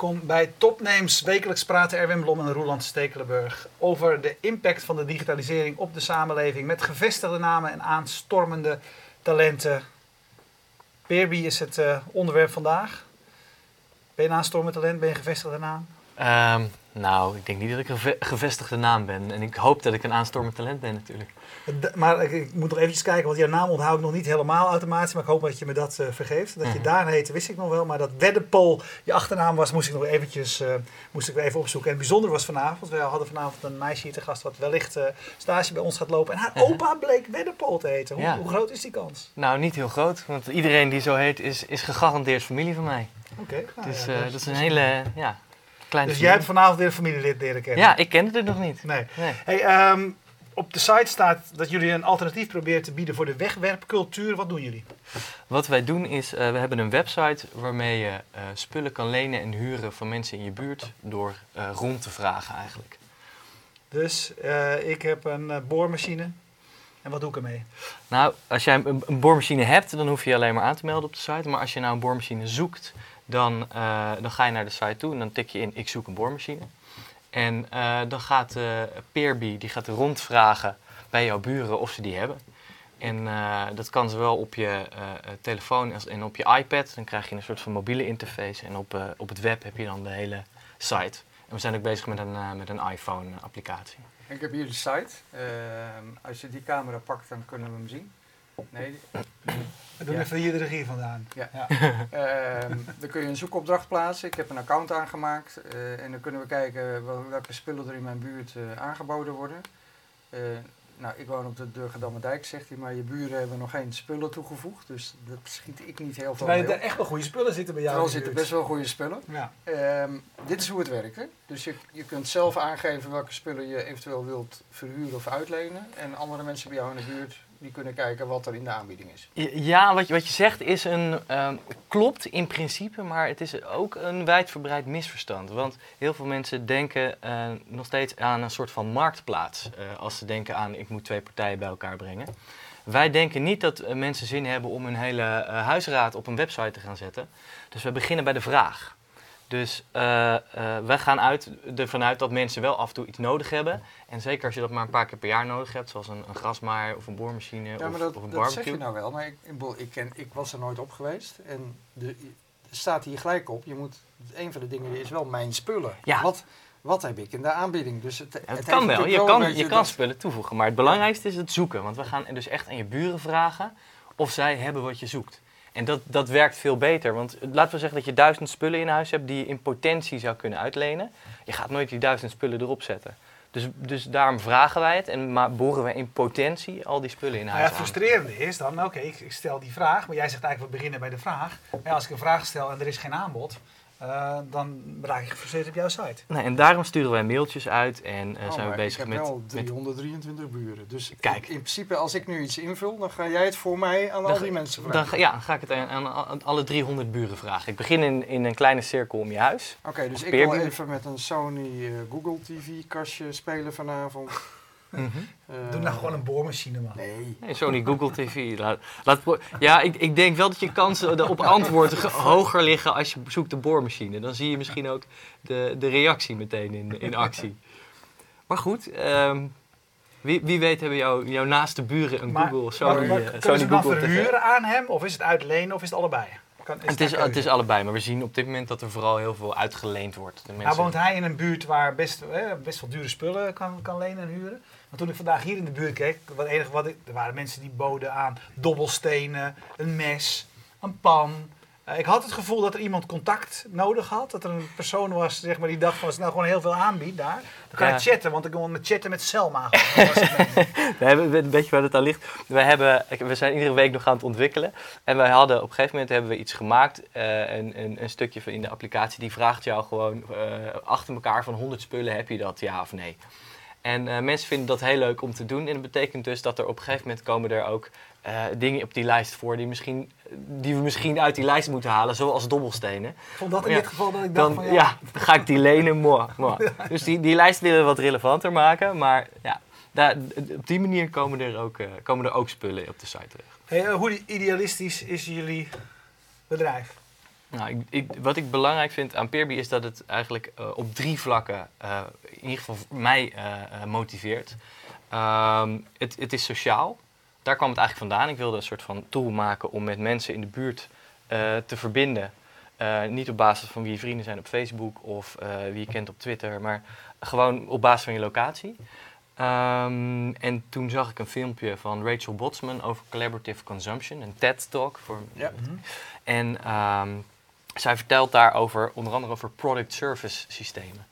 Welkom bij Topnames. Wekelijks praten Erwin Blom en Roland Stekelenburg over de impact van de digitalisering op de samenleving met gevestigde namen en aanstormende talenten. Peerby is het uh, onderwerp vandaag. Ben je een aanstormend talent? Ben je een gevestigde naam? Um, nou, ik denk niet dat ik een gevestigde naam ben. En ik hoop dat ik een aanstormend talent ben natuurlijk. Maar ik, moet nog eventjes kijken, want jouw naam onthoud ik nog niet helemaal automatisch. Maar ik hoop dat je me dat uh, vergeeft. Dat je mhm. daar heette, wist ik nog wel. Maar dat Weddenpol je achternaam was, moest ik nog eventjes uh, moest ik even opzoeken. En het bijzondere was vanavond, we hadden vanavond een meisje hier te gast... wat wellicht uh, stage bij ons gaat lopen. En haar mhm. opa bleek Weddenpol te heten. Hoe, hoe, groot is die kans? Nou, niet heel groot. Want iedereen die zo heet, is, is gegarandeerd familie van mij. Oké. nou, dus dat is een hele... Ja, dus jij hebt vanavond weer een familielid leren kennen? Ja, ik kende het nog niet. Nee. nee. Hey, um, op de site staat dat jullie een alternatief proberen te bieden voor de wegwerpcultuur. Wat doen jullie? Wat wij doen is, uh, we hebben een website waarmee je uh, spullen kan lenen en huren van mensen in je buurt door uh, rond te vragen eigenlijk. Dus ik heb een boormachine. En wat doe ik ermee? Nou, als jij een, een, boormachine hebt, dan hoef je je alleen maar aan te melden op de site. Maar als je nou een boormachine zoekt, dan, dan ga je naar de site toe en dan tik je in ik zoek een boormachine. En uh, dan gaat uh, Peerby die gaat rondvragen bij jouw buren of ze die hebben. En uh, dat kan zowel op je telefoon als en op je iPad. Dan krijg je een soort van mobiele interface. En op, op het web heb je dan de hele site. En we zijn ook bezig met een, met een iPhone-applicatie. Ik heb hier de site. Ehm, als je die camera pakt, dan kunnen we hem zien. Nee. We doen even hier de regie vandaan. Ja. ja. Ehm, dan kun je een zoekopdracht plaatsen. Ik heb een account aangemaakt. Uh, en dan kunnen we kijken welke spullen er in mijn buurt uh, aangeboden worden. Uh, nou, ik woon op de Durgedamme Dijk, zegt hij, maar je buren hebben nog geen spullen toegevoegd. Dus dat schiet ik niet heel veel mee. er echt wel goede spullen zitten bij jou. Er zitten best wel goede spullen. Ja. Um, dit is hoe het werkt. Hè? Dus je, je kunt zelf aangeven welke spullen je eventueel wilt verhuren of uitlenen. En andere mensen bij jou in de buurt die kunnen kijken wat er in de aanbieding is. Ja, wat je, wat je zegt is een, um, klopt in principe, maar het is ook een wijdverbreid misverstand. Want heel veel mensen denken uh, nog steeds aan een soort van marktplaats. Uh, als ze denken aan ik moet twee partijen bij elkaar brengen. Wij denken niet dat uh, mensen zin hebben om hun hele huisraad op een website te gaan zetten. Dus we beginnen bij de vraag. Dus uh, wij gaan uit, ervan uit dat mensen wel af en toe iets nodig hebben. En zeker als je dat maar een paar keer per jaar nodig hebt, zoals een, een grasmaaier of een boormachine ja, of, dat, of, een barbecue. Dat zeg je nou wel, maar ik, ik, ken, ik was er nooit op geweest. En de, er staat hier gelijk op, je moet, een van de dingen is wel mijn spullen. Ja. Wat, wat heb ik in de aanbieding? Dus het, het, kan wel, je kan, je kan spullen toevoegen. Maar het belangrijkste is het zoeken. Want we gaan dus echt aan je buren vragen of zij hebben wat je zoekt. En dat, dat werkt veel beter. Want laten we zeggen dat je duizend spullen in huis hebt die je in potentie zou kunnen uitlenen. Je gaat nooit die duizend spullen erop zetten. Dus, dus daarom vragen wij het en maar boren we in potentie al die spullen in huis. Nou ja, het frustrerende is dan, oké, ik, ik, stel die vraag, maar jij zegt eigenlijk we beginnen bij de vraag. Maar als ik een vraag stel en er is geen aanbod, uh, dan raak ik gefrustreerd op jouw site. Nee, en daarom sturen wij mailtjes uit en uh, zijn we bezig met... Ik heb wel 323 buren. Dus Kijk. In, in, principe, als ik nu iets invul, dan ga jij het voor mij aan al die mensen vragen. Dan, ja, dan ga ik het aan, aan, alle 300 buren vragen. Ik begin in, in een kleine cirkel om je huis. Oké, dus ik wil even met een Sony uh, Google TV kastje spelen vanavond. Mm Doe nou gewoon een boormachine, man. Nee. nee Sony Google TV. Laat, laat, ja, ik, ik denk wel dat je kansen op antwoord hoger liggen als je zoekt de boormachine. Dan zie je misschien ook de, de reactie meteen in, in actie. Maar goed, um, wie, wie weet hebben jou, jouw naaste buren een Google, Sony, maar, maar, uh, Sony Google TV. verhuren aan hem, of is het uitlenen, of is het allebei? Kan, is het, is, het is allebei, maar we zien op dit moment dat er vooral heel veel uitgeleend wordt. De mensen... Nou woont hij in een buurt waar best, eh, best wel dure spullen kan, kan lenen en huren. Maar toen ik vandaag hier in de buurt keek, wat enige wat ik, er waren mensen die boden aan dobbelstenen, een mes, een pan. Uh, ik had het gevoel dat er iemand contact nodig had. Dat er een persoon was zeg maar, die dacht van als ik nou gewoon heel veel aanbied daar. Dan kan ja. ik chatten, want ik wil met chatten met Selma. Weet je waar het aan ligt? We, hebben, we zijn iedere week nog aan het ontwikkelen. En wij hadden op een gegeven moment hebben we iets gemaakt. Uh, een, een, een, stukje van in de applicatie die vraagt jou gewoon uh, achter elkaar van 100 spullen heb je dat ja of nee. En uh, mensen vinden dat heel leuk om te doen. En dat betekent dus dat er op een gegeven moment komen er ook uh, dingen op die lijst voor die, misschien, die we misschien uit die lijst moeten halen, zoals dobbelstenen. Vond dat in dit geval dat ik dacht dan, van ja. ja. dan ga ik die lenen, moi, moi. Dus die, die lijst willen we wat relevanter maken. Maar ja, daar, op die manier komen er, ook, uh, komen er ook spullen op de site terecht. Hey, hoe idealistisch is jullie bedrijf? Nou, ik, ik- wat ik belangrijk vind aan Peerby is dat het eigenlijk eh, op drie vlakken eh, in ieder geval mij eh, motiveert. Ehm, het, het is sociaal. Daar kwam het eigenlijk vandaan. Ik wilde een soort van tool maken om met mensen in de buurt te verbinden. Niet op basis van wie je vrienden zijn op Facebook of wie je kent op Twitter, maar gewoon op basis van je locatie. Ehm, en toen zag ik een filmpje van Rachel Botsman over collaborative consumption, een TED-talk. Voor, Ja. En ehm, zij vertelt daarover, onder andere over product-service systemen.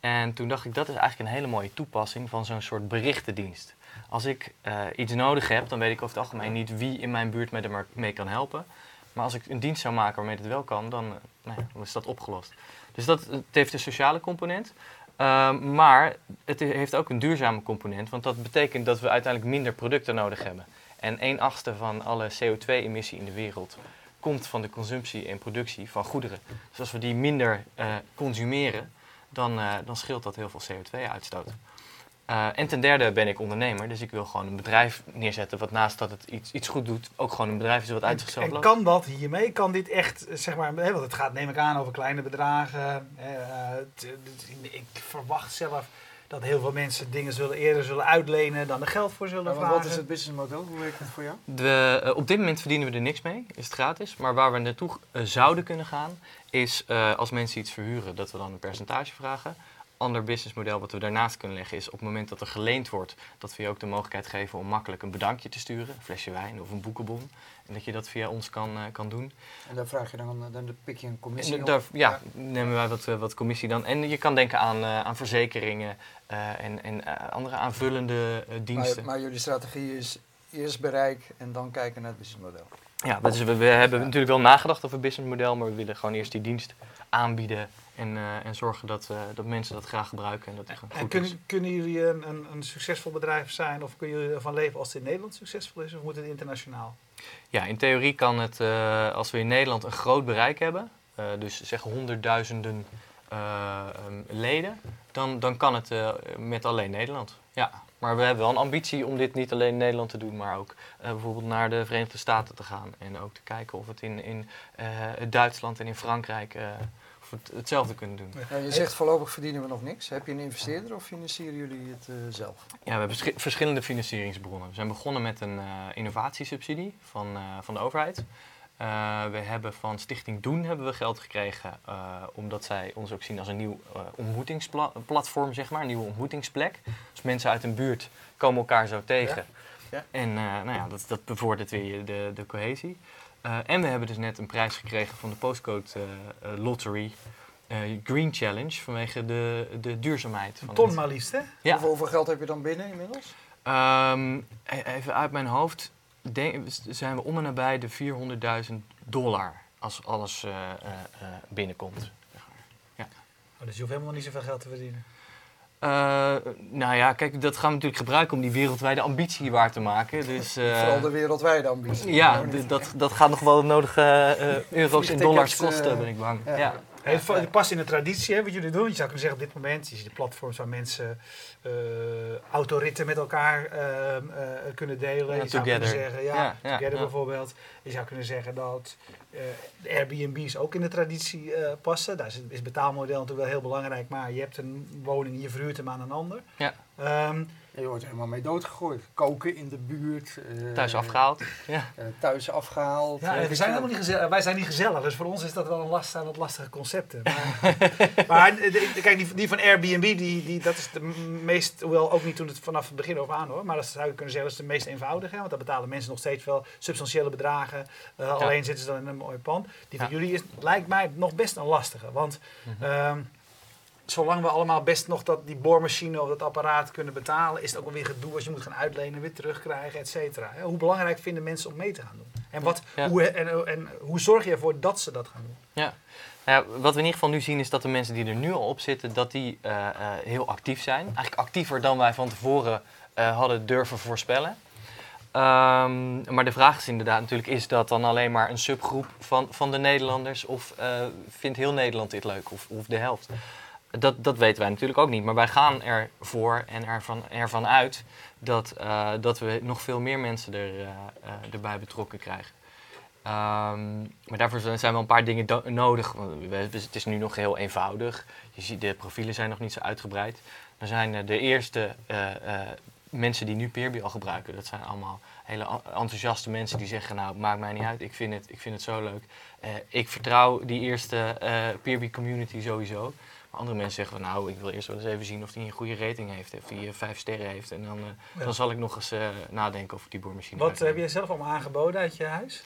En toen dacht ik, dat is eigenlijk een hele mooie toepassing van zo'n soort berichtendienst. Als ik eh, iets nodig heb, dan weet ik over het algemeen niet wie in mijn buurt me er maar mee kan helpen. Maar als ik een dienst zou maken waarmee het wel kan, dan, eh, nou ja, dan is dat opgelost. Dus dat, het heeft een sociale component. Ehm, maar het heeft ook een duurzame component, want dat betekent dat we uiteindelijk minder producten nodig hebben. En 1 achtste van alle CO2-emissie in de wereld komt van de consumptie en productie van goederen. Dus als we die minder eh, consumeren, dan, eh, dan scheelt dat heel veel CO2-uitstoot. Eh, en ten derde ben ik ondernemer, dus ik wil gewoon een bedrijf neerzetten wat naast dat het iets, iets goed doet, ook gewoon een bedrijf is wat uit zichzelf En loopt. kan dat hiermee? Kan dit echt, zeg maar, hè, want het gaat neem ik aan over kleine bedragen. ik verwacht zelf dat heel veel mensen dingen zullen eerder zullen uitlenen dan er geld voor zullen Maar vragen. wat is het businessmodel? Hoe werkt het voor jou? De, eh, op dit moment verdienen we er niks mee, is het gratis. Maar waar we naartoe eh, zouden kunnen gaan, is eh, als mensen iets verhuren, dat we dan een percentage vragen. Ander businessmodel wat we daarnaast kunnen leggen is op het moment dat er geleend wordt, dat we je ook de mogelijkheid geven om makkelijk een bedankje te sturen, een flesje wijn of een boekenbon. En dat je dat via ons kan, eh, kan doen. En daar vraag je dan, dan pik je een commissie En daar ja, nemen wij wat, eh, wat commissie dan. En je kan denken aan, eh, aan verzekeringen eh, en, en eh, andere aanvullende eh, diensten. Maar, maar jullie strategie is eerst bereik en dan kijken naar het businessmodel. Ja, dus we, we hebben natuurlijk wel nagedacht over het businessmodel, maar we willen gewoon eerst die dienst aanbieden en, eh, en zorgen dat, eh, dat mensen dat graag gebruiken en dat het gewoon En goed kunnen, is. kunnen jullie een, een, een succesvol bedrijf zijn of kunnen jullie ervan leven als het in Nederland succesvol is of moet het internationaal? Ja, in theorie kan het, eh, als we in Nederland een groot bereik hebben, eh, dus zeg honderdduizenden eh, ehm, leden, dan, dan kan het met alleen Nederland. Ja, maar we hebben wel een ambitie om dit niet alleen in Nederland te doen, maar ook bijvoorbeeld naar de Verenigde Staten te gaan. En ook te kijken of het in, in Duitsland en in Frankrijk hetzelfde kunnen doen. Ja, je zegt voorlopig verdienen we nog niks. Heb je een investeerder of financieren jullie het eh, zelf? Ja, we hebben schi- verschillende financieringsbronnen. We zijn begonnen met een eh, innovatiesubsidie van, eh, van de overheid. Eh, we hebben van Stichting Doen hebben we geld gekregen, eh, omdat zij ons ook zien als een nieuw eh, ontmoetingsplatform, zeg maar, een nieuwe ontmoetingsplek. Dus mensen uit een buurt komen elkaar zo tegen. Ja. En eh, nou ja, dat, dat bevordert weer de, de cohesie. Eh, en we hebben dus net een prijs gekregen van de Postcode eh, eh, Lottery eh, Green Challenge vanwege de, de duurzaamheid. Een van ton maar liefst, hè? Ja. Hoeveel, hoeveel geld heb je dan binnen inmiddels? Ehm, e- even uit mijn hoofd denk, zijn we om en nabij de 400.000 dollar als alles eh, eh, eh, binnenkomt. Oh, dus je hoeft helemaal niet zoveel geld te verdienen. Eh, nou ja, kijk, dat gaan we natuurlijk gebruiken om die wereldwijde ambitie waar te maken. Dus, eh, Vooral de wereldwijde ambitie. ja, Nou, dat, dat gaat nog wel de nodige eh, euro's en dollars kosten, ben ik bang. ja. Het past in de traditie hè, wat jullie doen. Je zou kunnen zeggen op dit moment, je ziet de platforms waar mensen eh, autoritten met elkaar ehm, eh, kunnen delen. Ja, je zou together. kunnen zeggen, ja, Ja, ja, together ja. bijvoorbeeld. Je zou kunnen zeggen dat eh, de Airbnb's ook in de traditie eh, passen. Daar is het is het betaalmodel natuurlijk wel heel belangrijk, maar je hebt een woning, je verhuurt hem aan een ander. Ja. Ehm, Je wordt helemaal mee doodgegooid. Koken in de buurt. eh, Thuis afgehaald. Ja. eh, thuis afgehaald. Ja, we zijn helemaal niet gezellig. Wij zijn niet gezellig, dus voor ons is dat wel een last, zijn dat lastige concepten. Maar, maar de- de- kijk, die, die van Airbnb, die, die, dat is de meest, hoewel ook niet toen het vanaf het begin over aan hoor, maar dat zou je kunnen zeggen, dat is de meest eenvoudige. Want daar betalen mensen nog steeds wel substantiële bedragen. Uh, Alleen zitten ze dan in een mooi pand. Die van jullie is, lijkt mij nog best een lastige. Want Mhm. ehm, zolang we allemaal best nog dat, die boormachine of dat apparaat kunnen betalen, is het ook alweer gedoe als je moet gaan uitlenen, weer terugkrijgen, et cetera. Hoe belangrijk vinden mensen om mee te gaan doen? En, wat, Ja. hoe, en, en hoe zorg je ervoor dat ze dat gaan doen? Ja. Nou ja, wat we in ieder geval nu zien is dat de mensen die er nu al op zitten, dat die eh, eh, heel actief zijn. Eigenlijk actiever dan wij van tevoren eh, hadden durven voorspellen. Ehm, maar de vraag is inderdaad natuurlijk, is dat dan alleen maar een subgroep van, van de Nederlanders? Of eh, vindt heel Nederland dit leuk? Of, of de helft? Dat, dat weten wij natuurlijk ook niet. Maar wij gaan ervoor en ervan, ervan uit dat, eh, dat we nog veel meer mensen er, eh, erbij betrokken krijgen. Ehm, maar daarvoor zijn wel een paar dingen nodig. Het is nu nog heel eenvoudig. Je ziet, de profielen zijn nog niet zo uitgebreid. Er zijn de eerste mensen die nu Peerby al gebruiken. Dat zijn allemaal hele en- enthousiaste mensen die zeggen... nou, maakt mij niet uit, ik vind het, ik vind het zo leuk. Eh, ik vertrouw die eerste eh Peerby community sowieso. Maar andere mensen zeggen van... nou, ik wil eerst wel eens even zien of die een goede rating heeft. Of die eh, vijf sterren heeft. En dan, Ja. dan zal ik nog eens nadenken over die boormachine. Wat heb je zelf allemaal aangeboden uit je huis?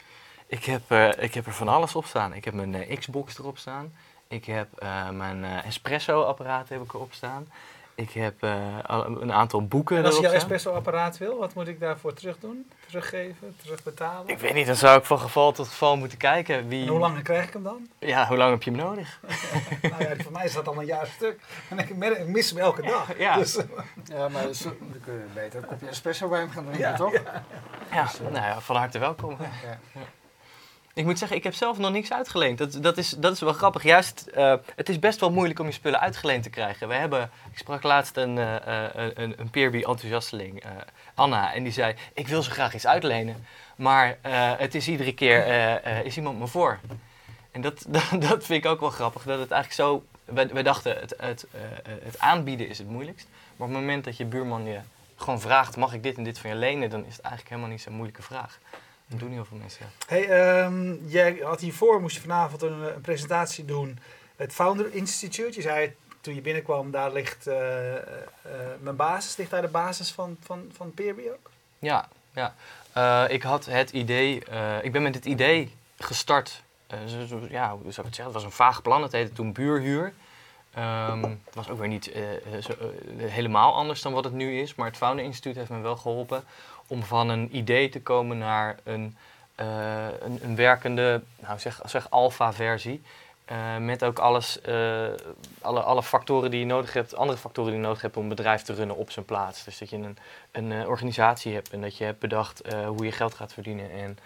Ik heb, ik heb er van alles op staan. Ik heb mijn Xbox erop staan. Ik heb mijn espresso-apparaat heb ik erop staan. Ik heb eh, een aantal boeken En als je jouw espresso-apparaat wil, wat moet ik daarvoor terug doen? Teruggeven? Terugbetalen? Ik weet niet, dan zou ik van geval tot geval moeten kijken. Wie... En hoe lang krijg ik hem dan? Ja, hoe lang heb je hem nodig? nou ja, voor mij is dat al een jaar stuk. En ik mis hem elke dag. Ja. Dus, Ja, maar zo- dan kun je beter een kopje espresso bij hem gaan drinken, Ja, toch? Ja, nou ja, van harte welkom. Ik moet zeggen, ik heb zelf nog niks uitgeleend. Dat, dat, is, dat is wel grappig. Juist, eh, het is best wel moeilijk om je spullen uitgeleend te krijgen. We hebben, ik sprak laatst een, eh, een, een Peerby enthousiasteling, Anna, en die zei, ik wil zo graag iets uitlenen. Maar het is iedere keer, is iemand me voor. En dat, dat, vind ik ook wel grappig. Dat het eigenlijk zo, wij, dachten, het, het, het aanbieden is het moeilijkst. Maar op het moment dat je buurman je gewoon vraagt, mag ik dit en dit van je lenen? Dan is het eigenlijk helemaal niet zo'n moeilijke vraag. Dat doen heel veel mensen. Hey, ehm, jij had hiervoor, moest je vanavond een, een presentatie doen. Het Founder Institute. Je zei toen je binnenkwam, daar ligt eh, eh, mijn basis. Ligt daar de basis van, van, van Peerby ook? Ja, ja. Eh, ik had het idee, eh, ik ben met het idee gestart. eh, ja, hoe zou ik het zeggen? Het was een vaag plan. Het heette toen buurhuur. Ehm, het was ook weer niet eh, eh, zo, eh, helemaal anders dan wat het nu is. Maar het Founder Instituut heeft me wel geholpen om van een idee te komen naar een, eh, een, werkende, nou zeg, zeg alpha-versie. Eh, met ook alles, eh, alle, alle factoren die je nodig hebt, andere factoren die je nodig hebt om een bedrijf te runnen op zijn plaats. Dus dat je een, een organisatie hebt en dat je hebt bedacht hoe je geld gaat verdienen en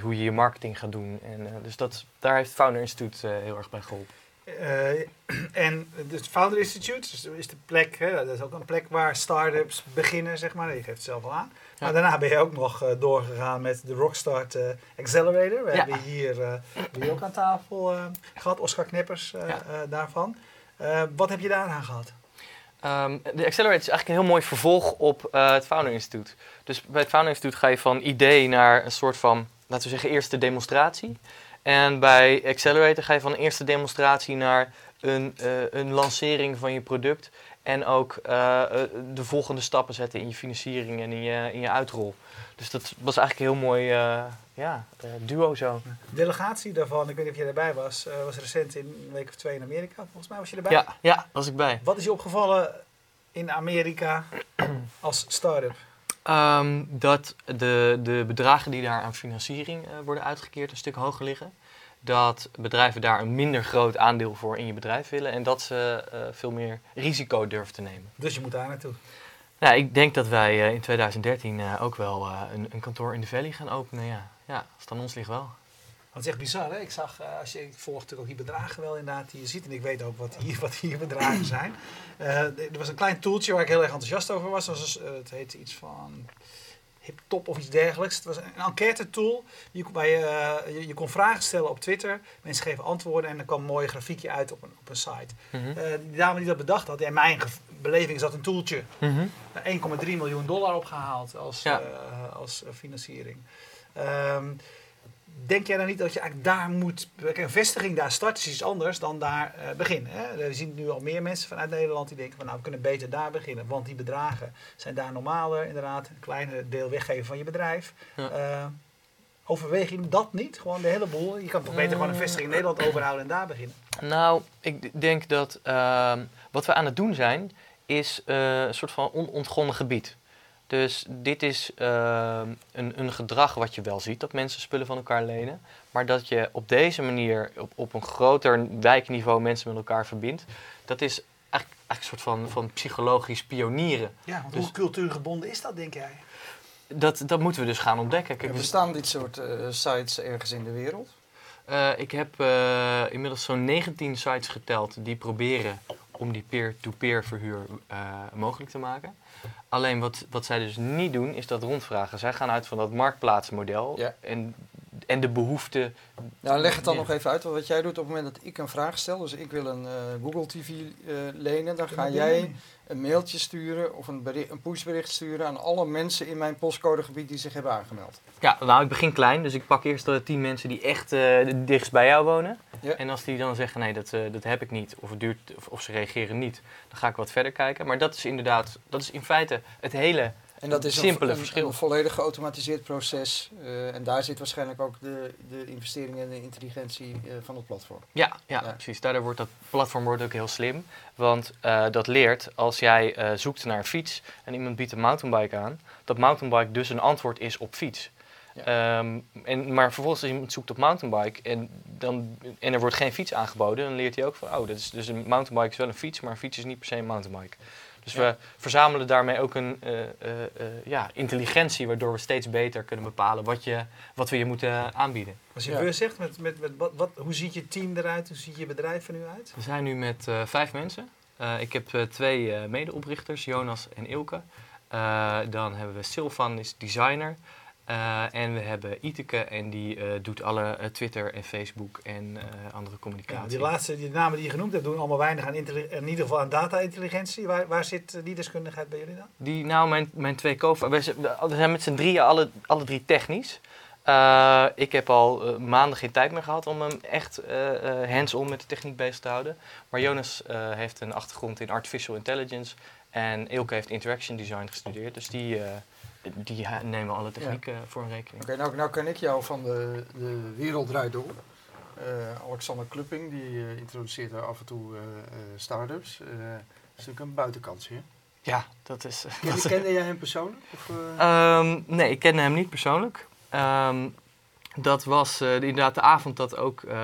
hoe je je marketing gaat doen. En, dus dat, daar heeft Founder Instituut eh, heel erg bij geholpen. Eh, en het Founder Institute dus is de plek, hè, dat is ook een plek waar start-ups beginnen, zeg maar. Je geeft het zelf al aan. Maar daarna ben je ook nog eh, doorgegaan met de Rockstart eh, Accelerator. We Ja. hebben hier, ook aan tafel eh, gehad, Oscar Knippers Ja. daarvan. Wat heb je daaraan gehad? Ehm, de Accelerator is eigenlijk een heel mooi vervolg op het Founder Instituut. Dus bij het Founder Instituut ga je van idee naar een soort van, laten we zeggen, eerste demonstratie. En bij Accelerator ga je van een eerste demonstratie naar een, eh, een lancering van je product. En ook eh, eh, de volgende stappen zetten in je financiering en in je, in je uitrol. Dus dat was eigenlijk een heel mooi ja, duo zo. De delegatie daarvan, ik weet niet of jij erbij was, was recent in een week of twee in Amerika. Volgens mij was je erbij. Ja, ja, was ik bij. Wat is je opgevallen in Amerika als start-up? Ehm, dat de, de bedragen die daar aan financiering eh, worden uitgekeerd een stuk hoger liggen. Dat bedrijven daar een minder groot aandeel voor in je bedrijf willen. En dat ze eh, veel meer risico durven te nemen. Dus je moet daar naartoe. Nou, ik denk dat wij eh, in 2013 eh, ook wel een, een kantoor in de Valley gaan openen. Ja, ja als het aan ons ligt wel. Het is echt bizar, hè? Ik zag, eh, als je, ik volg natuurlijk ook die bedragen wel inderdaad die je ziet. En ik weet ook wat hier, wat hier bedragen zijn. Eh, er was een klein toeltje waar ik heel erg enthousiast over was. Dat was eh, het heette iets van HipTop of iets dergelijks. Het was een, enquête tool. Je, je, je, kon vragen stellen op Twitter. Mensen geven antwoorden en er kwam een mooi grafiekje uit op een, op een site. Mhm. Eh, die dame die dat bedacht had, in mijn beleving is dat een toeltje. Mhm. 1,3 miljoen dollar opgehaald als, Ja. als financiering. Ehm, denk jij dan niet dat je eigenlijk daar moet... Een vestiging daar starten is iets anders dan daar eh, beginnen. Hè? We zien nu al meer mensen vanuit Nederland die denken van nou we kunnen beter daar beginnen. Want die bedragen zijn daar normaler inderdaad. Een kleiner deel weggeven van je bedrijf. Ja. Eh, overweeg je dat niet? Gewoon de hele boel. Je kan toch beter gewoon een vestiging in Nederland overhouden en daar beginnen. Nou, ik denk dat ehm, wat we aan het doen zijn, is eh, een soort van onontgonnen gebied. Dus dit is ehm, een, een gedrag wat je wel ziet, dat mensen spullen van elkaar lenen. Maar dat je op deze manier, op, op een groter wijkniveau, mensen met elkaar verbindt. Dat is eigenlijk, eigenlijk een soort van, van psychologisch pionieren. Ja, want Dus- hoe cultuurgebonden is dat denk jij? Dat, dat moeten we dus gaan ontdekken. Kijk, Er bestaan dit soort eh, sites ergens in de wereld? Eh, ik heb eh, inmiddels zo'n 19 sites geteld die proberen om die peer-to-peer verhuur eh, mogelijk te maken. Alleen wat, wat zij dus niet doen, is dat rondvragen. Zij gaan uit van dat marktplaatsmodel. Ja. En en de behoefte. Nou, leg het dan Ja. nog even uit. Want wat jij doet op het moment dat ik een vraag stel, dus ik wil een eh, Google TV eh, lenen, dan ga jij een mailtje sturen of een, een pushbericht sturen aan alle mensen in mijn postcodegebied die zich hebben aangemeld. Ja, nou, ik begin klein, dus ik pak eerst de tien mensen die echt eh het dichtst bij jou wonen. Ja. En als die dan zeggen, nee, dat, eh, dat heb ik niet, of, het duurt, of, of ze reageren niet, dan ga ik wat verder kijken. Maar dat is inderdaad, dat is in feite het hele En dat is Simpele een, een, verschil. een volledig geautomatiseerd proces. eh, en daar zit waarschijnlijk ook de, de investering en de intelligentie eh, van het platform. Ja, ja, Ja. precies. Daardoor wordt dat platform wordt ook heel slim. Want eh, dat leert als jij zoekt naar een fiets en iemand biedt een mountainbike aan, dat mountainbike dus een antwoord is op fiets. Ehm, en, maar vervolgens als iemand zoekt op mountainbike en, dan, en er wordt geen fiets aangeboden, dan leert hij ook van, oh, dat is, dus een mountainbike is wel een fiets, maar een fiets is niet per se een mountainbike. Dus Ja. we verzamelen daarmee ook een eh, eh, eh, ja, intelligentie, waardoor we steeds beter kunnen bepalen wat, je, wat we je moeten aanbieden. Als je Ja. zegt, met, met, met, wat, wat, hoe ziet je team eruit? Hoe ziet je bedrijf er nu uit? We zijn nu met eh, vijf mensen. Eh, ik heb eh, twee eh, medeoprichters, Jonas en Ilke. Eh, dan hebben we Sylvan, is designer. Eh, en we hebben Iteke en die eh, doet alle eh, Twitter en Facebook en andere Ja, communicatie. die laatste die namen die je genoemd hebt, doen allemaal weinig aan in ieder geval aan data-intelligentie. Waar, waar zit die deskundigheid bij jullie dan? Die, nou, mijn, mijn twee co we, zijn- we zijn met z'n drieën alle, alle drie technisch. Ik heb al maanden geen tijd meer gehad om hem echt hands-on met de techniek bezig te houden. Maar Jonas heeft een achtergrond in artificial intelligence en Ilke heeft interaction design gestudeerd. Dus die, die nemen alle techniek eh, voor een rekening. Oké, nou, nou ken ik jou van de, de Wereld Draait Door. Eh, Alexander Klupping, die eh, introduceert er af en toe eh, start-ups. Dat is natuurlijk een buitenkantje. Ja, dat is... eh, Kende, kende jij hem persoonlijk? Of, eh? Ehm, nee, ik kende hem niet persoonlijk. Ehm, dat was inderdaad de avond dat ook eh,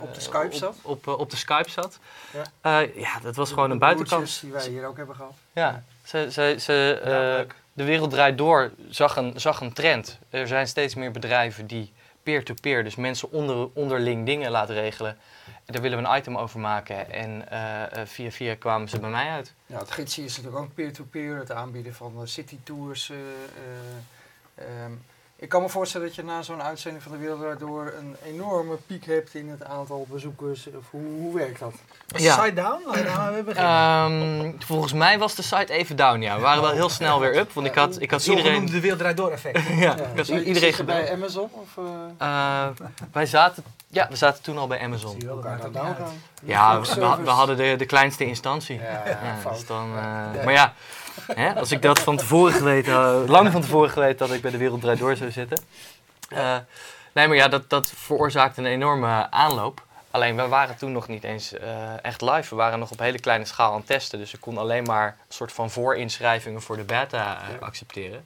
Op de Skype zat? Op, op de Skype zat. Ja. Ja, ja dat was gewoon een De buitenkant. die wij hier ook hebben gehad. Ja, ze, ze, ze, eh, Ja, de wereld draait door, zag een, zag een trend. Er zijn steeds meer bedrijven die peer-to-peer, dus mensen onder, onderling dingen laten regelen. En daar willen we een item over maken. En eh, via via kwamen ze bij mij uit. Ja, het Gidsie is natuurlijk ook peer-to-peer, het aanbieden van city tours. eh, eh, ehm, ik kan me voorstellen dat je na zo'n uitzending van de Wereld Door een enorme piek hebt in het aantal bezoekers. Of hoe, hoe werkt dat? Ja. Side down? Nou beginnen. Ehm, volgens mij was de site even down, ja. We waren wel heel snel weer up, want ik had, ik had iedereen... de wereld door effect. Ja, Ja, ik had iedereen bij Amazon? Of, eh, Eh, wij zaten, ja, we zaten toen al bij Zie Amazon. je wel, dat? Ja, we, hadden de, de kleinste instantie. Ja, ja, Ja, fout. dus dan, eh, Ja. Maar ja, hè, als ik dat van tevoren geweten had, lang van tevoren geweten dat ik bij de Wereld Draait Door zou zitten. Eh, nee, maar ja, dat, dat veroorzaakte een enorme aanloop. Alleen, we waren toen nog niet eens eh, echt live. We waren nog op hele kleine schaal aan het testen. Dus ik kon alleen maar een soort van voorinschrijvingen voor de beta eh, Ja. accepteren.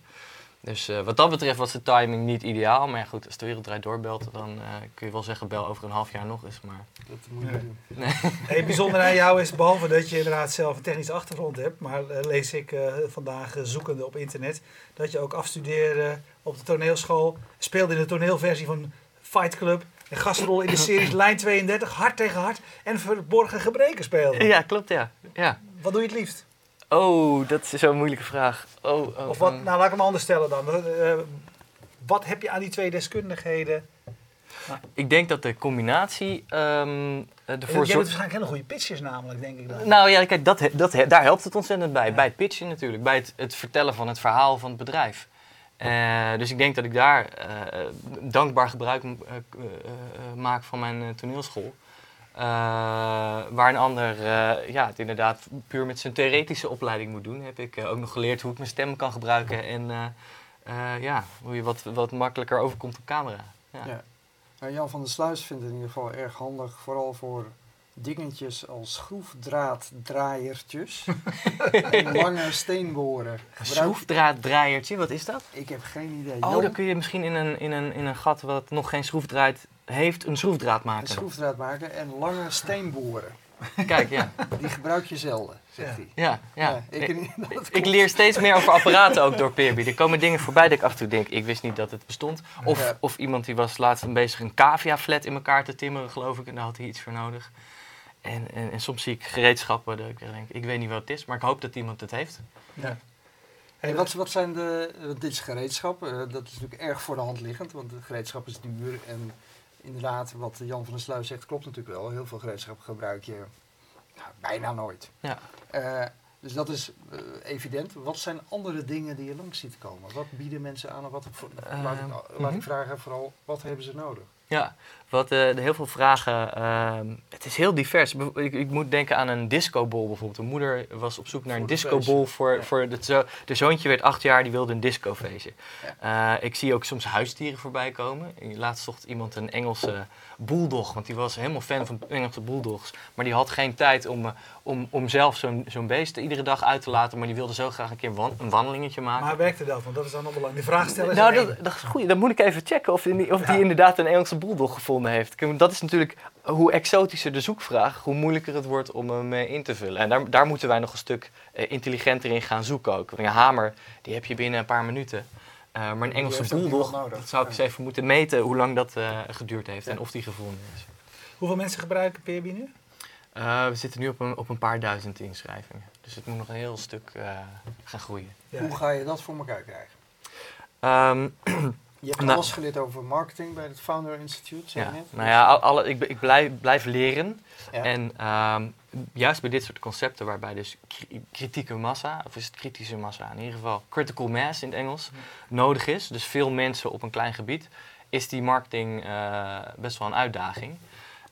Dus eh, wat dat betreft was de timing niet ideaal. Maar ja, goed, als de wereld draait doorbelt, dan eh, kun je wel zeggen, bel over een half jaar nog eens. Maar Dat moet je Ja. doen. Hey, bijzonder aan jou is, behalve dat je inderdaad zelf een technische achtergrond hebt, maar eh, lees ik eh, vandaag zoekende op internet, dat je ook afstudeerde op de toneelschool, speelde in de toneelversie van Fight Club, een gastrol in de series Lijn 32, Hart tegen Hart en Verborgen Gebreken speelde. ja, klopt, ja. ja. Wat doe je het liefst? Oh, dat is zo'n moeilijke vraag. Oh, oh, Of wat, oh. nou laat ik hem anders stellen dan. Eh, wat heb je aan die twee deskundigheden? Ik denk dat de combinatie Jij ervoor hebt zorgt... waarschijnlijk hele goede pitches namelijk, denk ik dan. Nou ja, kijk, dat, dat, daar helpt het ontzettend bij. Ja. Bij het pitchen natuurlijk. Bij het, het vertellen van het verhaal van het bedrijf. Eh, dus ik denk dat ik daar eh, dankbaar gebruik eh, eh, eh, maak van mijn eh, toneelschool. Eh, waar een ander eh, ja, het inderdaad puur met zijn theoretische opleiding moet doen, heb ik eh, ook nog geleerd hoe ik mijn stem kan gebruiken en ja, hoe je wat, wat makkelijker overkomt op camera. Ja. Ja. Nou, Jan van der Sluis vindt het in ieder geval erg handig, vooral voor dingetjes als schroefdraaddraaiertjes en lange steenboren. Schroefdraaddraaiertje, wat is dat? Ik heb geen idee. Oh, Jan, dan kun je misschien in een, in een, in een gat wat nog geen schroefdraad heeft, een schroefdraad een maken. schroefdraad maken en lange steenboren. Kijk, ja. Die gebruik je zelden, zegt Ja. hij. Ja, ja. ik, ik, leer steeds meer over apparaten ook door Peerby. Er komen dingen voorbij dat ik af en toe denk, ik wist niet dat het bestond. Of, Ja. of iemand die was laatst bezig een cavia-flat in elkaar te timmeren, geloof ik. En daar had hij iets voor nodig. En, en, en soms zie ik gereedschappen dat ik denk, ik weet niet wat het is, maar ik hoop dat iemand het heeft. Ja. En wat, wat zijn de, dit is gereedschap, eh, dat is natuurlijk erg voor de hand liggend, want het gereedschap is duur en inderdaad, wat Jan van der Sluis zegt, klopt natuurlijk wel. Heel veel gereedschap gebruik je nou, bijna nooit. Ja. Eh, dus dat is eh, evident. Wat zijn andere dingen die je langs ziet komen? Wat bieden mensen aan? Of wat, laat, ik, Ehm, laat mhm. ik vragen vooral, wat hebben ze nodig? Ja, wat de heel veel vragen. ehm, het is heel divers. Ik, ik moet denken aan een discobol bijvoorbeeld. Een moeder was op zoek naar een discobol voor, Ja. voor de, zo, de zoontje werd acht jaar, die wilde een discofeestje. Eh, ik zie ook soms huisdieren voorbij komen. Laatst zocht iemand een Engelse bulldog, want die was helemaal fan van Engelse bulldogs. Maar die had geen tijd om, eh, om, om zelf zo'n zo'n beest iedere dag uit te laten. Maar die wilde zo graag een keer wan- een wandelingetje maken. Maar werkte dat? Want dat is dan nog belangrijk. De vraag stellen is Nou, dat, dat is goed. Dan moet ik even checken of, die, of die Ja. inderdaad een Engelse bulldog gevonden heeft. Dat is natuurlijk hoe exotischer de zoekvraag, hoe moeilijker het wordt om hem eh, in te vullen. En daar, daar moeten wij nog een stuk eh, intelligenter in gaan zoeken ook. Want een hamer, die heb je binnen een paar minuten. Eh, maar een Engelse bulldog, dat zou ik eens even moeten meten hoe lang dat eh, geduurd heeft Ja. en of die gevonden is. Hoeveel mensen gebruiken PRB nu? Eh, we zitten nu op een, op een paar duizend inschrijvingen. Dus het moet nog een heel stuk eh, gaan groeien. Ja. Hoe ga je dat voor elkaar krijgen? Ehm, Je hebt Nou. alles geleerd over marketing bij het Founder Institute, zeg Ja, je net. nou ja, al- alle, ik, ik blijf, blijf leren. Ja. En ehm, juist bij dit soort concepten, waarbij dus kri- kritieke massa, of is het kritische massa, in ieder geval critical mass in het Engels, nodig is, dus veel mensen op een klein gebied, is die marketing eh, best wel een uitdaging.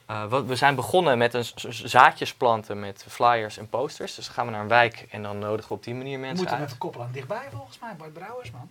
Eh, wat, we zijn begonnen met een zaadjes planten met flyers en posters. Dus dan gaan we naar een wijk en dan nodigen we op die manier mensen moet hem uit. even koppelen aan dichtbij volgens mij. Bart Brouwers, man.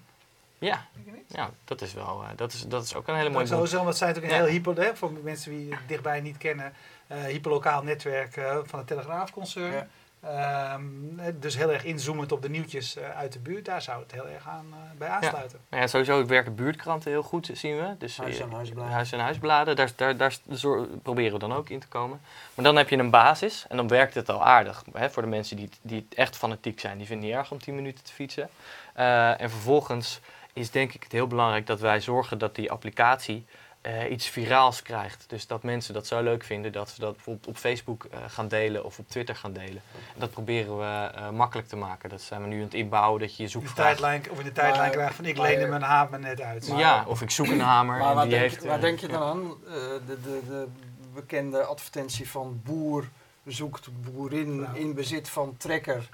Ja, ja, dat is wel, eh, dat, is, dat is ook een hele mooie boek. sowieso, want het zijn natuurlijk een Ja. heel hyper, hè, voor mensen die het dichtbij niet kennen, eh hyperlokaal netwerk eh, van het Telegraafconcern. Ja. Ehm, eh, dus heel erg inzoomend op de nieuwtjes eh, uit de buurt. Daar zou het heel erg aan, eh, bij aansluiten. Nou ja, sowieso werken buurtkranten heel goed, zien we. Dus, Huis- en eh, huisbladen. Huis- en huisbladen, daar, daar, daar zor- proberen we dan ook in te komen. Maar dan heb je een basis en dan werkt het al aardig. Hè, voor de mensen die, die echt fanatiek zijn, die vinden het niet erg om 10 minuten te fietsen. Eh, en vervolgens is denk ik het heel belangrijk dat wij zorgen dat die applicatie eh, iets viraals krijgt. Dus dat mensen dat zo leuk vinden dat ze dat bijvoorbeeld op Facebook eh, gaan delen of op Twitter gaan delen. En dat proberen we eh, makkelijk te maken. Dat zijn we nu aan het inbouwen, dat je je tijdlijn, of in de tijdlijn krijgt van ik leende mijn hamer net uit. Maar- Ja, of ik zoek een hamer Maar en waar, die denk, heeft... waar denk je dan aan? Eh, de, de, de bekende advertentie van boer zoekt boerin Nou. in bezit van trekker.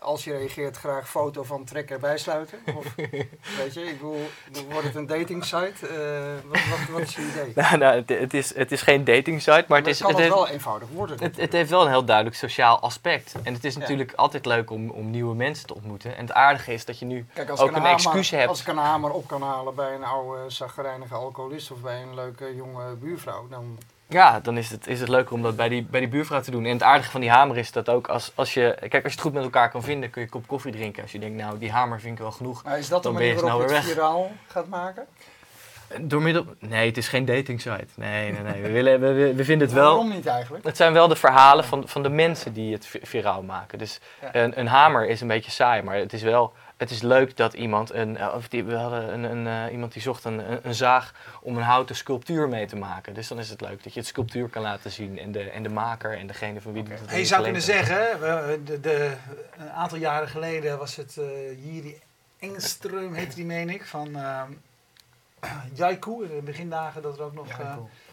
Als je reageert, graag foto van trekker bijsluiten. Of, weet je, ik bedoel, wordt het een dating site. Eh, wat, wat, wat is je idee? Nou, nou, het, het is, het is geen dating site, maar het, is, kan het, het heeft, wel eenvoudig worden. het, het heeft wel een heel duidelijk sociaal aspect. En het is Ja. natuurlijk altijd leuk om, om nieuwe mensen te ontmoeten. En het aardige is dat je nu Kijk, ook een excuus hebt. Als ik een hamer op kan halen bij een oude zaggerijnige alcoholist of bij een leuke jonge buurvrouw, dan Ja, dan is het, is het leuker om dat bij die, bij die buurvrouw te doen. En het aardige van die hamer is dat ook als, als je... Kijk, als je het goed met elkaar kan vinden, kun je een kop koffie drinken. Als je denkt, nou, die hamer vind ik wel genoeg. Maar is dat de manier waarop je het viraal gaat maken? Door middel... Nee, het is geen dating site. Nee, nee, nee. We, willen, we, we, vinden het wel... Waarom niet eigenlijk? Het zijn wel de verhalen van, van de mensen die het vi- viraal maken. Dus Ja. een, een hamer is een beetje saai, maar het is wel het is leuk dat iemand, een, of die, we hadden een, een, eh, iemand die zocht een, een, zaag om een houten sculptuur mee te maken. Dus dan is het leuk dat je het sculptuur kan laten zien en de, en de maker en degene van wie het En je zou kunnen zeggen, we- de, de, een aantal jaren geleden was het eh Jiri Engström, heette die meen ik, van ehm Jaiku, in de begindagen dat er ook nog... Eh.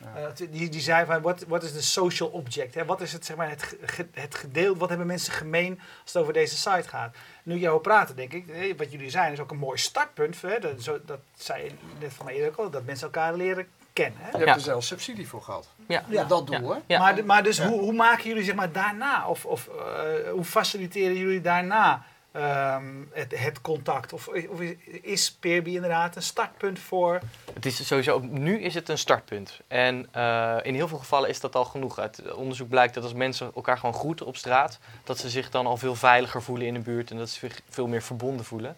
Ja. eh, die, die zei van, wat wat is de social object? Hè? Wat is het, zeg maar, het, het gedeelte, wat hebben mensen gemeen als het over deze site gaat? Nu jij hoort praten, denk ik, wat jullie zijn is ook een mooi startpunt. Hè? Dat, zo, dat zei je net van mij eerder ook al, dat mensen elkaar leren kennen. Hè? Je hebt Ja. er zelfs subsidie voor gehad. Ja. Dat doel, hè? Ja. Maar, maar dus Ja. hoe, hoe maken jullie zeg maar daarna, of, of eh, hoe faciliteren jullie daarna ehm, het, het contact? Of, of is, Peerby inderdaad een startpunt voor... Het is sowieso, nu is het een startpunt. En eh, in heel veel gevallen is dat al genoeg. Uit onderzoek blijkt dat als mensen elkaar gewoon groeten op straat, dat ze zich dan al veel veiliger voelen in de buurt en dat ze zich veel meer verbonden voelen.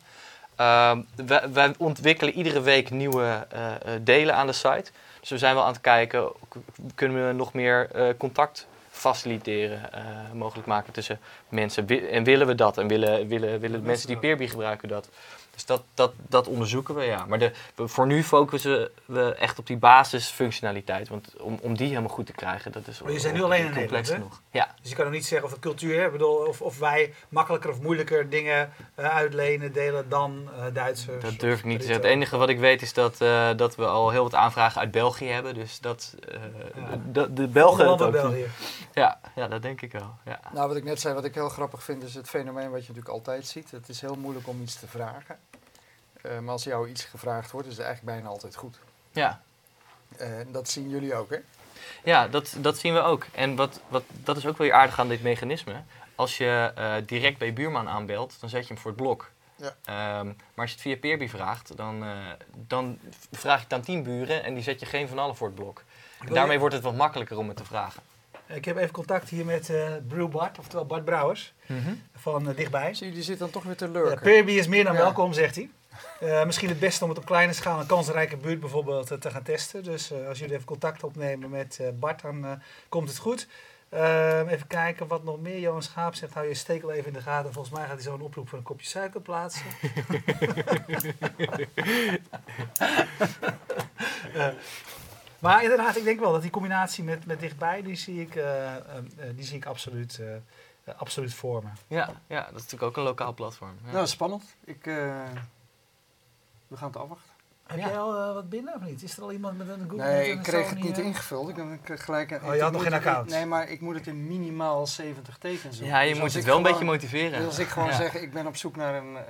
Ehm, wij, ontwikkelen iedere week nieuwe eh, eh, delen aan de site. Dus we zijn wel aan het kijken, kunnen we nog meer contact faciliteren, eh, mogelijk maken tussen mensen. En willen we dat? En willen, willen, willen de mensen die Peerby gebruiken dat? Dus dat, dat, dat onderzoeken we, ja. Maar de, voor nu focussen we echt op die basisfunctionaliteit. Want om, om die helemaal goed te krijgen, dat is Maar je bent nu alleen in complex Nederland, hè? genoeg. Ja, Dus je kan ook niet zeggen of het cultuur is. Ik bedoel, of, of wij makkelijker of moeilijker dingen eh, uitlenen, delen dan eh, Duitsers. dat durf ik niet te zeggen. Het enige wat ik weet is dat, eh, dat we al heel wat aanvragen uit België hebben. Dus dat eh, Ja. de, de Belgen het ook. België. Ja, ja, dat denk ik wel. Ja. Nou, wat ik net zei, wat ik heel grappig vind, is het fenomeen wat je natuurlijk altijd ziet. Het is heel moeilijk om iets te vragen. Eh, maar als jou iets gevraagd wordt, is het eigenlijk bijna altijd goed. Ja. Eh, En dat zien jullie ook, hè? Ja, dat, dat zien we ook. En wat, wat, dat is ook wel weer aardig aan dit mechanisme. Als je eh, direct bij je buurman aanbelt, dan zet je hem voor het blok. Ja. Ehm, maar als je het via Peerby vraagt, dan, eh, dan vraag je het aan tien buren en die zet je geen van allen voor het blok. En daarmee wordt het wat makkelijker om het te vragen. Ik heb even contact hier met eh Brew Bart, oftewel Bart Brouwers, van eh, dichtbij. Zie je, die zit dan toch weer te Ja, lurken. Peerby is meer dan Ja. welkom, zegt hij. Eh, misschien het beste om het op kleine schaal, een kansrijke buurt bijvoorbeeld, eh, te gaan testen. Dus eh, als jullie even contact opnemen met eh, Bart, dan eh, komt het goed. Ehm, even kijken wat nog meer. Johan Schaap zegt, hou je stekel even in de gaten. Volgens mij gaat hij zo een oproep voor een kopje suiker plaatsen. Maar inderdaad, ik denk wel dat die combinatie met, met dichtbij, die zie ik, eh, eh, eh, die zie ik absoluut, absoluut voor me. Ja, ja, dat is natuurlijk ook een lokaal platform. Ja. Nou, spannend. Ik, eh, we gaan het afwachten. Heb Ja. jij al eh, wat binnen of niet? Is er al iemand met een Google? Nee, ik kreeg Sony, het niet eh? ingevuld. Ik, kreeg gelijk een, Oh, je had nog geen account? Nee, maar ik moet het in minimaal 70 tekens doen. ja, je Dus moet het wel een beetje motiveren. Dus als ik gewoon Ja. zeg, ik ben op zoek naar een eh,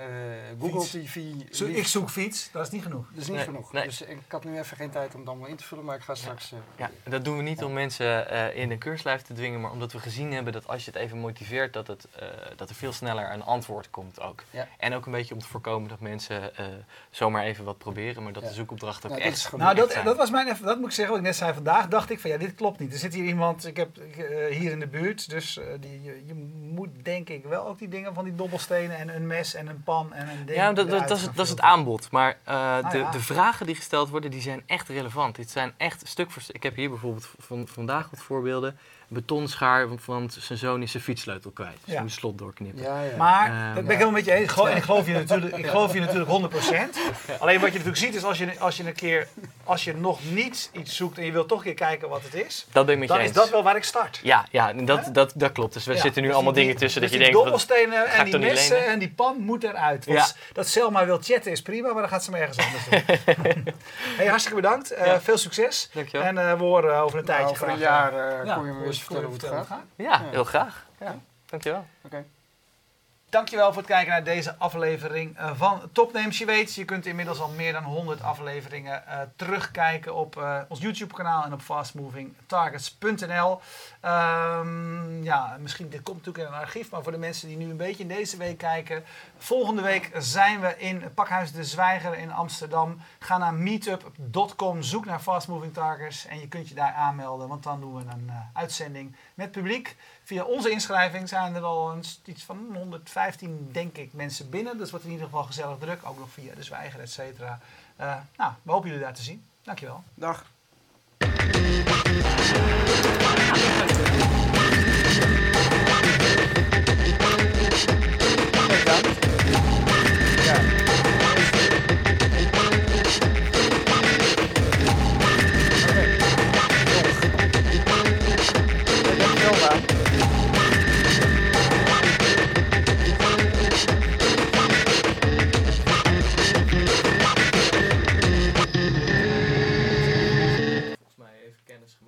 Google Fiets. TV. Zo- ik zoek fiets, dat is niet genoeg. Dat is niet Nee, genoeg. nee. Dus ik had nu even geen tijd om het allemaal in te vullen, maar ik ga straks... Ja, dat doen we niet om mensen eh, in een keurslijf te dwingen, maar omdat we gezien hebben dat als je het even motiveert, dat, het, eh, dat er veel sneller een antwoord komt ook. Ja. En ook een beetje om te voorkomen dat mensen eh, zomaar even wat proberen, dat Ja. de zoekopdracht ook Nou, dat echt... is goed. Nou, dat, dat was mijn, even- dat moet ik zeggen, wat ik net zei vandaag, dacht ik van ja, dit klopt niet. Er zit hier iemand, ik heb eh, hier in de buurt, dus eh, die, je, je moet denk ik wel ook die dingen van die dobbelstenen en een mes en een pan en een ding Ja, dat, dat, dat, is, dat is het aanbod. Maar eh, de, ja. de vragen die gesteld worden, die zijn echt relevant. Dit zijn echt stuk voor stuk. Ik heb hier bijvoorbeeld van, vandaag wat voorbeelden. Betonschaar, want- zijn zoon is zijn fietssleutel kwijt. Dus Ja. moet slot doorknippen. Ja, ja. Maar, Ehm, dat ben ik helemaal met je eens. Ik geloof- En ik geloof je natuurlijk, ik geloof je natuurlijk 100%. Alleen wat je natuurlijk ziet is als je, als je een keer, als je nog niet iets zoekt en je wilt toch een keer kijken wat het is, Dat ben ik met dan je is eens. dat wel waar ik start. Ja, ja dat, Hè? dat, dat klopt. Dus we Ja, zitten nu dus allemaal die- dingen tussen dus dat je die denkt... wat- dobbelstenen ga en ik die toch niet messen lenen? en die pan moet eruit. Want Ja. Dat Selma wil chatten is prima, maar dan gaat ze maar ergens anders doen. hey, hartstikke bedankt. Eh, Ja. veel succes. Dankjewel. En eh, we horen over een Nou, tijdje over een graag, jaar eh, eh, ja, kom je me eens vertellen hoe het gaat. gaat. Ja, heel graag. Ja. Dankjewel. Oké. Dankjewel voor het kijken naar deze aflevering eh, van Topnames. Je weet, je kunt inmiddels al meer dan 100 afleveringen eh, terugkijken op eh, ons YouTube kanaal en op fastmovingtargets.nl. Ehm, ja, misschien dit komt natuurlijk in een archief, maar voor de mensen die nu een beetje in deze week kijken. Volgende week zijn we in Pakhuis de Zwijger in Amsterdam. Ga naar meetup.com, zoek naar Fast Moving Targets en je kunt je daar aanmelden, want dan doen we een uitzending met publiek. Via onze inschrijving zijn er al iets van 115, denk ik, mensen binnen. Dus wordt in ieder geval gezellig druk. Ook nog via de zwijger, et cetera. Eh, nou, we hopen jullie daar te zien. Dankjewel. Dag.